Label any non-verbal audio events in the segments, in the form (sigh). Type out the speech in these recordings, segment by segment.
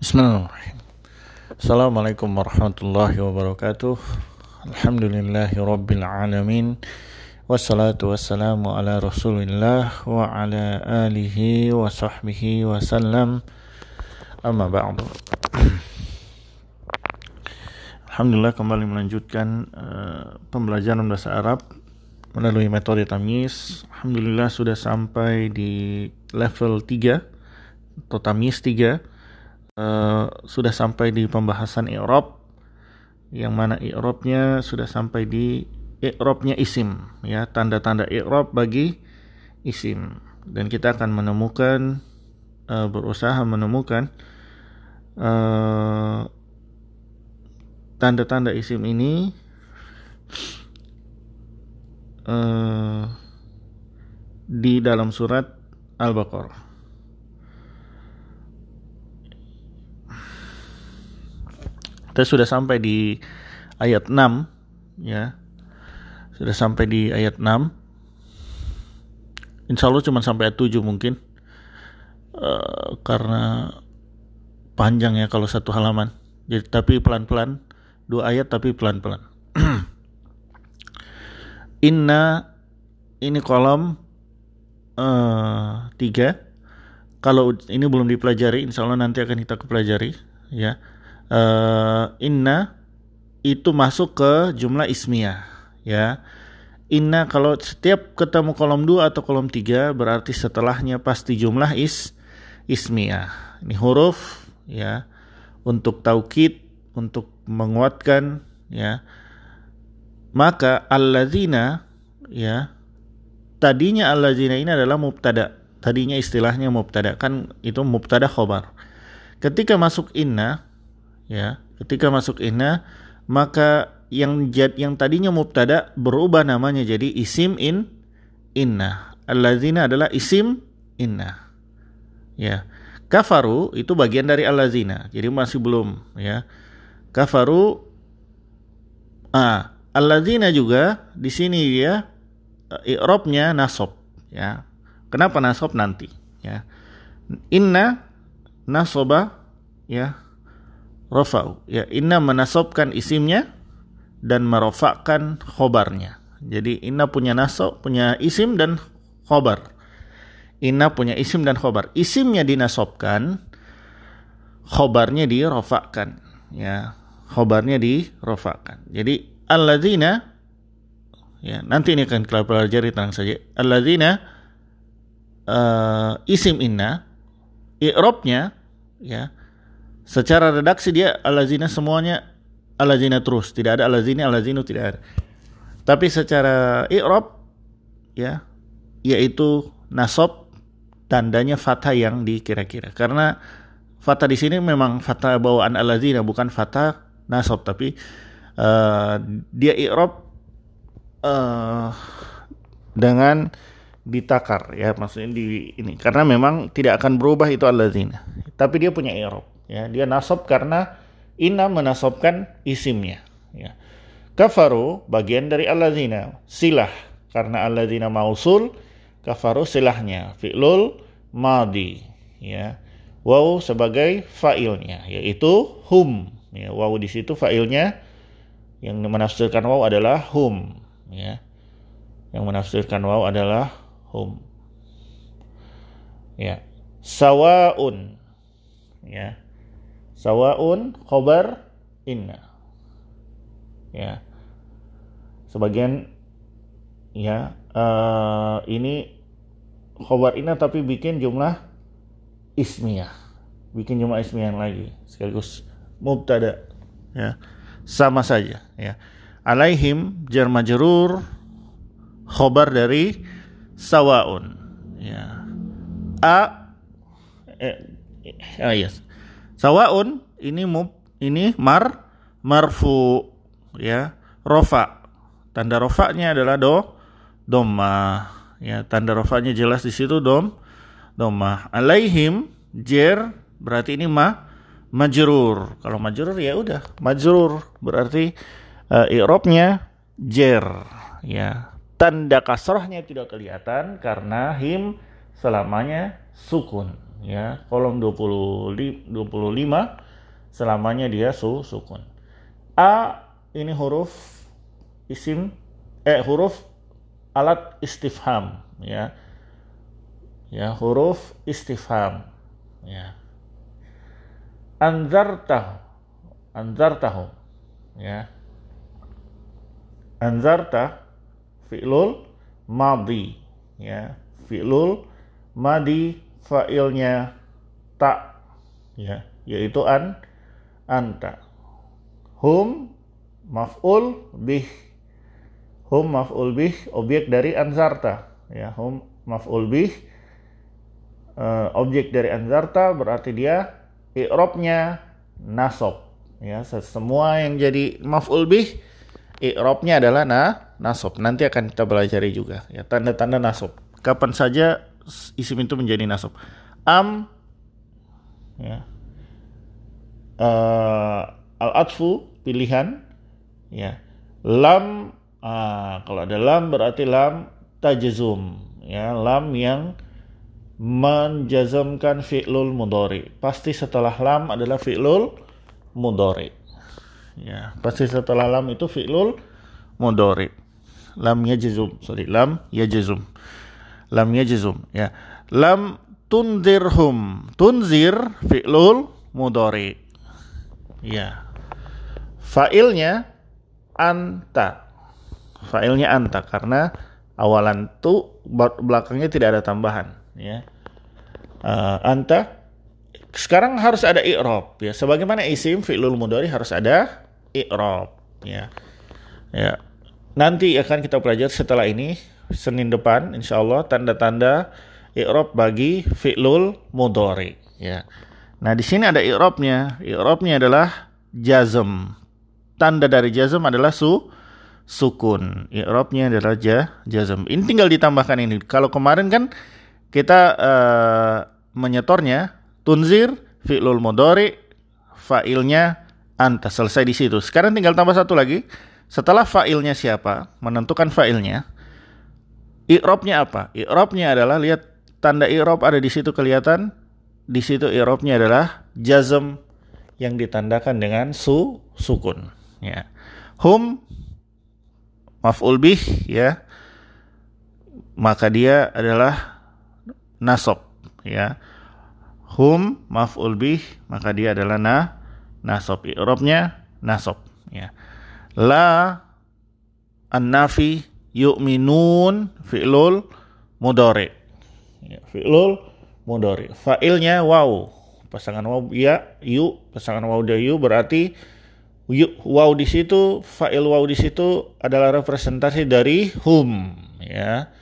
Bismillahirrahmanirrahim. Assalamualaikum warahmatullahi wabarakatuh. Alhamdulillahi rabbil alamin. Wassalatu wassalamu ala rasulillah wa ala alihi wa sahbihi wa sallam. Amma ba'du. Alhamdulillah kembali melanjutkan uh, pembelajaran bahasa Arab melalui metode tamyiz. Alhamdulillah sudah sampai di level 3 atau tamyiz 3 uh, sudah sampai di pembahasan i'rab yang mana i'rabnya sudah sampai di i'rabnya isim ya tanda-tanda i'rab bagi isim. Dan kita akan menemukan uh, berusaha menemukan tanda tanda-tanda isim ini uh, di dalam surat Al-Baqarah Kita sudah sampai di ayat 6 ya. Sudah sampai di ayat 6. Insya Allah cuma sampai ayat 7 mungkin. Uh, karena panjang ya kalau satu halaman. Jadi tapi pelan-pelan dua ayat tapi pelan-pelan. (clears throat) Inna ini kolom uh, tiga. Kalau ini belum dipelajari, insya Allah nanti akan kita pelajari ya uh, inna itu masuk ke jumlah ismiyah ya. Inna kalau setiap ketemu kolom 2 atau kolom 3 berarti setelahnya pasti jumlah is ismiyah. Ini huruf ya untuk taukid, untuk menguatkan ya. Maka alladzina ya tadinya alladzina ini adalah mubtada. Tadinya istilahnya mubtada kan itu mubtada khobar. Ketika masuk inna ya ketika masuk inna maka yang jad, yang tadinya mubtada berubah namanya jadi isim in inna. Allazina adalah isim inna. Ya kafaru itu bagian dari allazina jadi masih belum ya. Kafaru ah allazina juga di sini ya i'rabnya nasob ya. Kenapa nasob nanti ya? Inna nasoba ya rafa'u. Ya, inna menasobkan isimnya dan merofakkan khobarnya. Jadi inna punya nasab, punya isim dan khobar. Inna punya isim dan khobar. Isimnya dinasobkan, khobarnya dirofakkan. Ya, khobarnya dirofakkan. Jadi alladzina ya nanti ini akan kita pelajari tenang saja. Alladzina uh, isim inna i'robnya ya Secara redaksi dia alazina semuanya alazina terus, tidak ada alazini alazinu tidak ada. Tapi secara i'rab ya yaitu nasab tandanya fathah yang dikira-kira. Karena fathah di sini memang fathah bawaan alazina bukan fathah nasab. Tapi uh, dia i'rab uh, dengan ditakar ya maksudnya di ini. Karena memang tidak akan berubah itu alazina tapi dia punya i'rab ya dia nasab karena inna menasobkan isimnya. Ya. Kafaru bagian dari alladzina silah. Karena alladzina mausul kafaru silahnya. Fi'lul madi. Ya. Waw sebagai fa'ilnya yaitu hum. Ya waw di situ fa'ilnya. Yang menafsirkan waw adalah hum. Ya. Yang menafsirkan waw adalah hum. Ya. Sawaun. Ya sawaun khobar inna. Ya. Sebagian ya uh, ini khobar inna tapi bikin jumlah ismiyah. Bikin jumlah ismiyah lagi sekaligus mubtada ya. Sama saja ya. Alaihim jar majrur khobar dari sawaun ya. A eh, ah, yes Sawaun ini mub ini mar marfu ya. Rofa. Tanda rofanya adalah do doma ya tanda rofanya jelas di situ dom doma alaihim jer berarti ini ma majrur. Kalau majrur ya udah. Majrur berarti uh, i'rabnya jer. Ya. Tanda kasrohnya tidak kelihatan karena him selamanya sukun ya. Kolom 20 25 selamanya dia su sukun. A ini huruf isim eh huruf alat istifham ya. Ya huruf istifham ya. Anzartahu anzartahu ya. Anzarta fi'lul madi ya. Fi'lul madi fa'ilnya tak ya yaitu an anta. Hum maf'ul bih. Hum maf'ul bih objek dari anzarta ya. Hum maf'ul bih uh, objek dari anzarta berarti dia i'robnya nasob ya. Semua yang jadi maf'ul bih i'robnya adalah na nasob nanti akan kita pelajari juga ya tanda-tanda nasob kapan saja isim itu menjadi nasab. Am ya. Uh, al-atfu pilihan ya. Lam uh, kalau ada lam berarti lam tajazum ya, lam yang menjazamkan fi'lul mudhari. Pasti setelah lam adalah fi'lul mudhari. Ya, pasti setelah lam itu fi'lul mudhari. Lam yajzum, sorry, lam yajzum lam yajzum ya. Lam tunzirhum. Tunzir fi'lul mudhari. Ya. Fa'ilnya anta. Fa'ilnya anta karena awalan tu belakangnya tidak ada tambahan ya. Uh, anta sekarang harus ada i'rab ya. Sebagaimana isim fi'lul mudhari harus ada i'rab ya. Ya. Nanti akan kita pelajari setelah ini Senin depan insya Allah tanda-tanda i'rab bagi fi'lul mudhari ya. Nah, di sini ada i'rabnya. I'rabnya adalah jazm. Tanda dari jazm adalah su sukun. I'rabnya adalah ja, jazm. Ini tinggal ditambahkan ini. Kalau kemarin kan kita uh, menyetornya tunzir fi'lul mudhari fa'ilnya anta selesai di situ. Sekarang tinggal tambah satu lagi. Setelah fa'ilnya siapa, menentukan fa'ilnya, I'robnya apa? I'robnya adalah lihat tanda i'rob ada di situ kelihatan. Di situ i'robnya adalah jazm yang ditandakan dengan su sukun. Ya. Hum maf'ul bih ya. Maka dia adalah nasob ya. Hum maf'ul bih maka dia adalah na nasob. I'robnya nasob ya. La an-nafi yu'minun fi'lul mudore. Ya, fi'lul mudore. Fa'ilnya wow. Pasangan wow ya, yu, pasangan wow dan yu berarti yu, wow di situ, fa'il wow di situ adalah representasi dari hum, ya.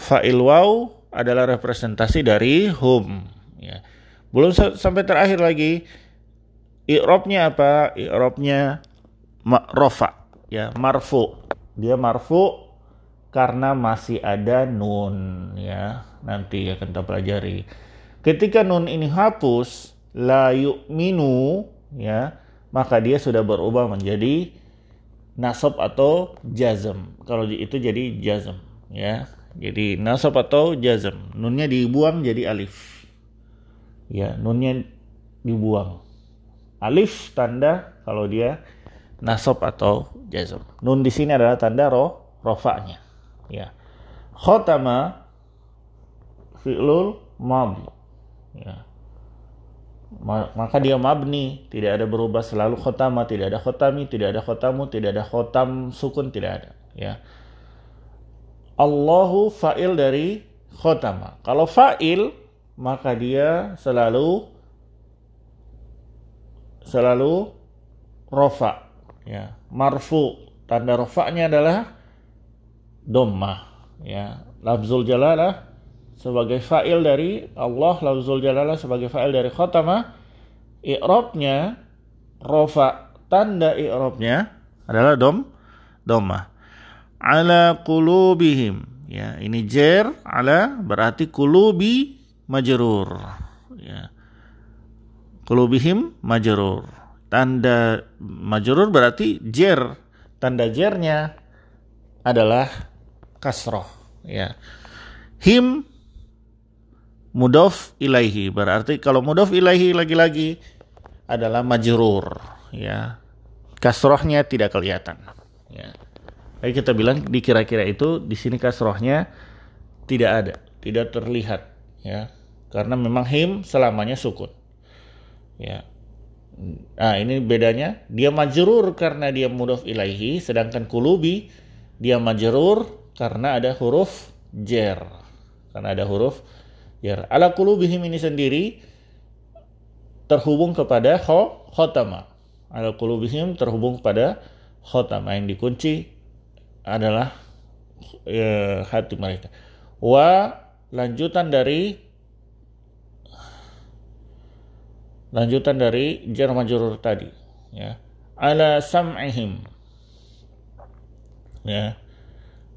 Fa'il wow adalah representasi dari hum, ya. Belum sampai terakhir lagi i'robnya apa? I'robnya rofa, ya, marfu. Dia marfu karena masih ada nun ya. Nanti akan kita pelajari. Ketika nun ini hapus la yu'minu ya maka dia sudah berubah menjadi nasab atau jazm. Kalau itu jadi jazm ya. Jadi nasab atau jazm. Nunnya dibuang jadi alif. Ya nunnya dibuang. Alif tanda kalau dia nasab atau jazm. Nun di sini adalah tanda roh rofaknya ya. Khotama fi'lul mab ya. Maka dia mabni. Tidak ada berubah selalu khotama tidak ada khotami tidak ada khotamu tidak ada khotam sukun tidak ada. Ya. Allahu fa'il dari khotama. Kalau fa'il maka dia selalu selalu rofa. Ya. Marfu. Tanda rofaknya adalah dommah ya. Lafzul jalalah sebagai fa'il dari Allah lafzul jalalah sebagai fa'il dari khatama i'rabnya rofa tanda i'rabnya adalah dom dommah ala qulubihim ya. Ini jer ala berarti kulubi majrur ya. Qulubihim majrur. Tanda majrur berarti jer tanda jernya adalah kasroh ya him mudof ilaihi. Berarti kalau mudof ilaihi lagi-lagi adalah majrur, ya. Kasrohnya tidak kelihatan, ya. Jadi kita bilang di kira-kira itu di sini kasrohnya tidak ada, tidak terlihat, ya. Karena memang him selamanya sukun. Ya. Nah, ini bedanya. Dia majrur karena dia mudof ilaihi, sedangkan kulubi dia majrur karena ada huruf jer. Karena ada huruf jer. Ala kulubihim ini sendiri terhubung kepada khotama. Ala kulubihim terhubung pada khotama yang dikunci adalah ya, hati mereka. Wa lanjutan dari lanjutan dari jar majrur tadi ya ala sam'ihim ya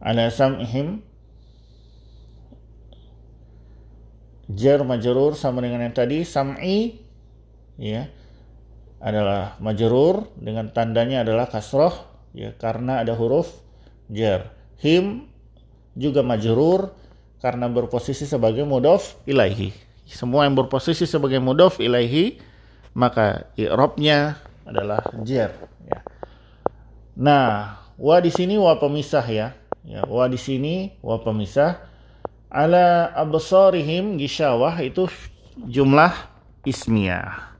ala sam'ihim jar majrur sama dengan yang tadi sam'i ya adalah majrur dengan tandanya adalah kasroh ya karena ada huruf jar him juga majrur karena berposisi sebagai mudof ilaihi semua yang berposisi sebagai mudof ilaihi maka i'rabnya adalah jar ya. Nah, wa di sini wa pemisah ya. Ya, wa di sini wa pemisah ala absarihim gisyawah itu jumlah ismiyah.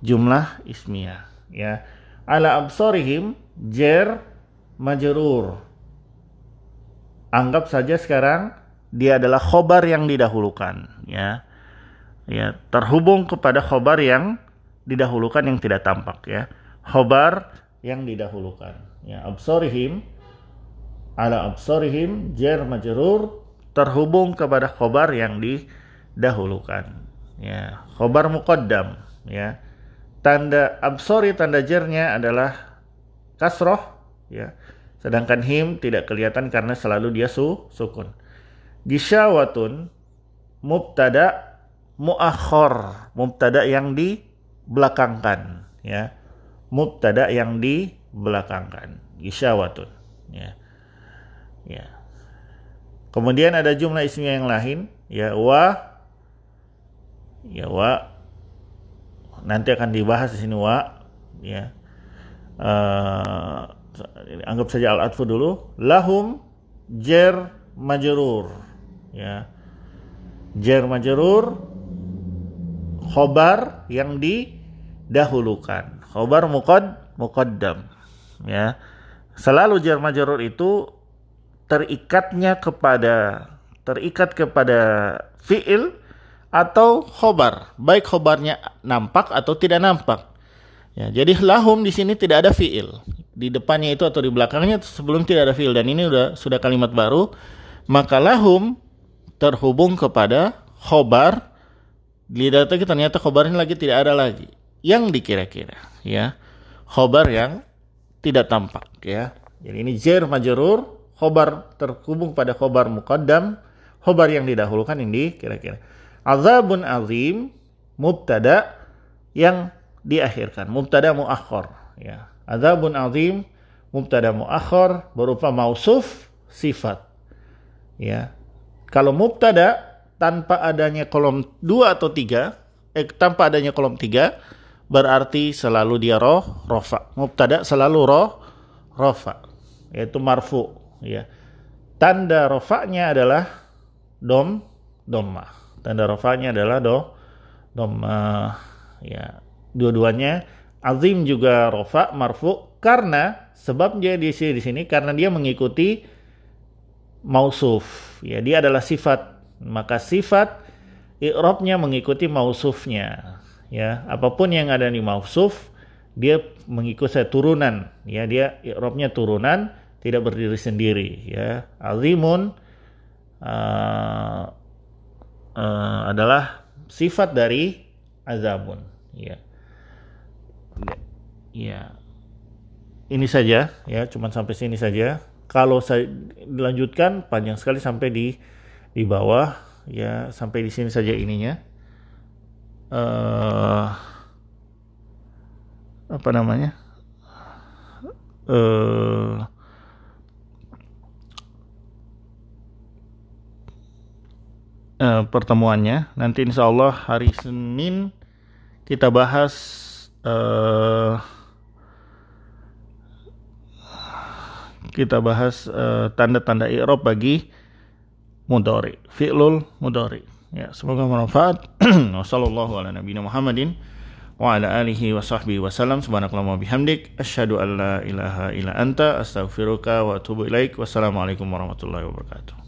Jumlah ismiyah ya. Ala absarihim jar majrur. Anggap saja sekarang dia adalah khobar yang didahulukan ya ya terhubung kepada khobar yang didahulukan yang tidak tampak ya khobar yang didahulukan ya absorihim ala absorihim jar majrur terhubung kepada khobar yang didahulukan. Ya khobar muqaddam ya. Tanda absori tanda jernya adalah kasroh ya. Sedangkan him tidak kelihatan karena selalu dia su sukun. Gisyawatun mubtada muakhor mubtada yang dibelakangkan ya. Mubtada yang dibelakangkan gisyawatun ya ya. Kemudian ada jumlah ismiyah yang lain ya wa ya wa. Nanti akan dibahas di sini wa ya. Uh, anggap saja al atfu dulu. Lahum jer majrur ya. Jar majrur khobar yang didahulukan. Khobar muqad muqaddam ya. Selalu jar majrur itu terikatnya kepada terikat kepada fiil atau khobar. Baik khobarnya nampak atau tidak nampak. Ya jadi lahum di sini tidak ada fiil. Di depannya itu atau di belakangnya sebelum tidak ada fiil. Dan ini sudah sudah kalimat baru. Maka lahum terhubung kepada khobar. Di data kita ternyata khobarnya lagi tidak ada lagi. Yang dikira-kira ya. Khobar yang tidak tampak ya. Jadi ini jer majrur khobar terhubung pada khobar muqaddam khobar yang didahulukan ini kira-kira azabun azim mubtada yang diakhirkan mubtada muakhir ya azabun azim mubtada muakhir berupa mausuf sifat ya kalau mubtada tanpa adanya kolom 2 atau 3, eh, tanpa adanya kolom 3, berarti selalu dia roh, rofa. Mubtada selalu roh, rofa. Yaitu marfu. Ya. Tanda rofaknya adalah dom, domma. Tanda rofaknya adalah do, domma. Ya. Dua-duanya azim juga rofa, marfu. Karena sebabnya di sini, di sini karena dia mengikuti mausuf. Ya, dia adalah sifat. Maka sifat i'rabnya mengikuti mausufnya. Ya, apa pun yang ada di mausuf dia mengikuti turunan. Ya, dia i'rabnya turunan, tidak berdiri sendiri. Ya, azimun uh, uh, adalah sifat dari azabun. Ya. Ya. Ini saja ya, cuman sampai sini saja kalau saya dilanjutkan panjang sekali sampai di di bawah ya sampai di sini saja ininya uh, apa namanya uh, uh, pertemuannya. Nanti insya Allah hari Senin kita bahas uh, kita bahas tanda-tanda uh, i'rab bagi mudhari, fi'lul mudhari. Ya, semoga bermanfaat. (clears throat) Wassallallahu ala nabiyina Muhammadin wa ala alihi wa sahbihi wasallam subhanakallahumma bihamdik asyhadu an la ilaha illa anta astaghfiruka wa atubu ilaik wassalamualaikum warahmatullahi wabarakatuh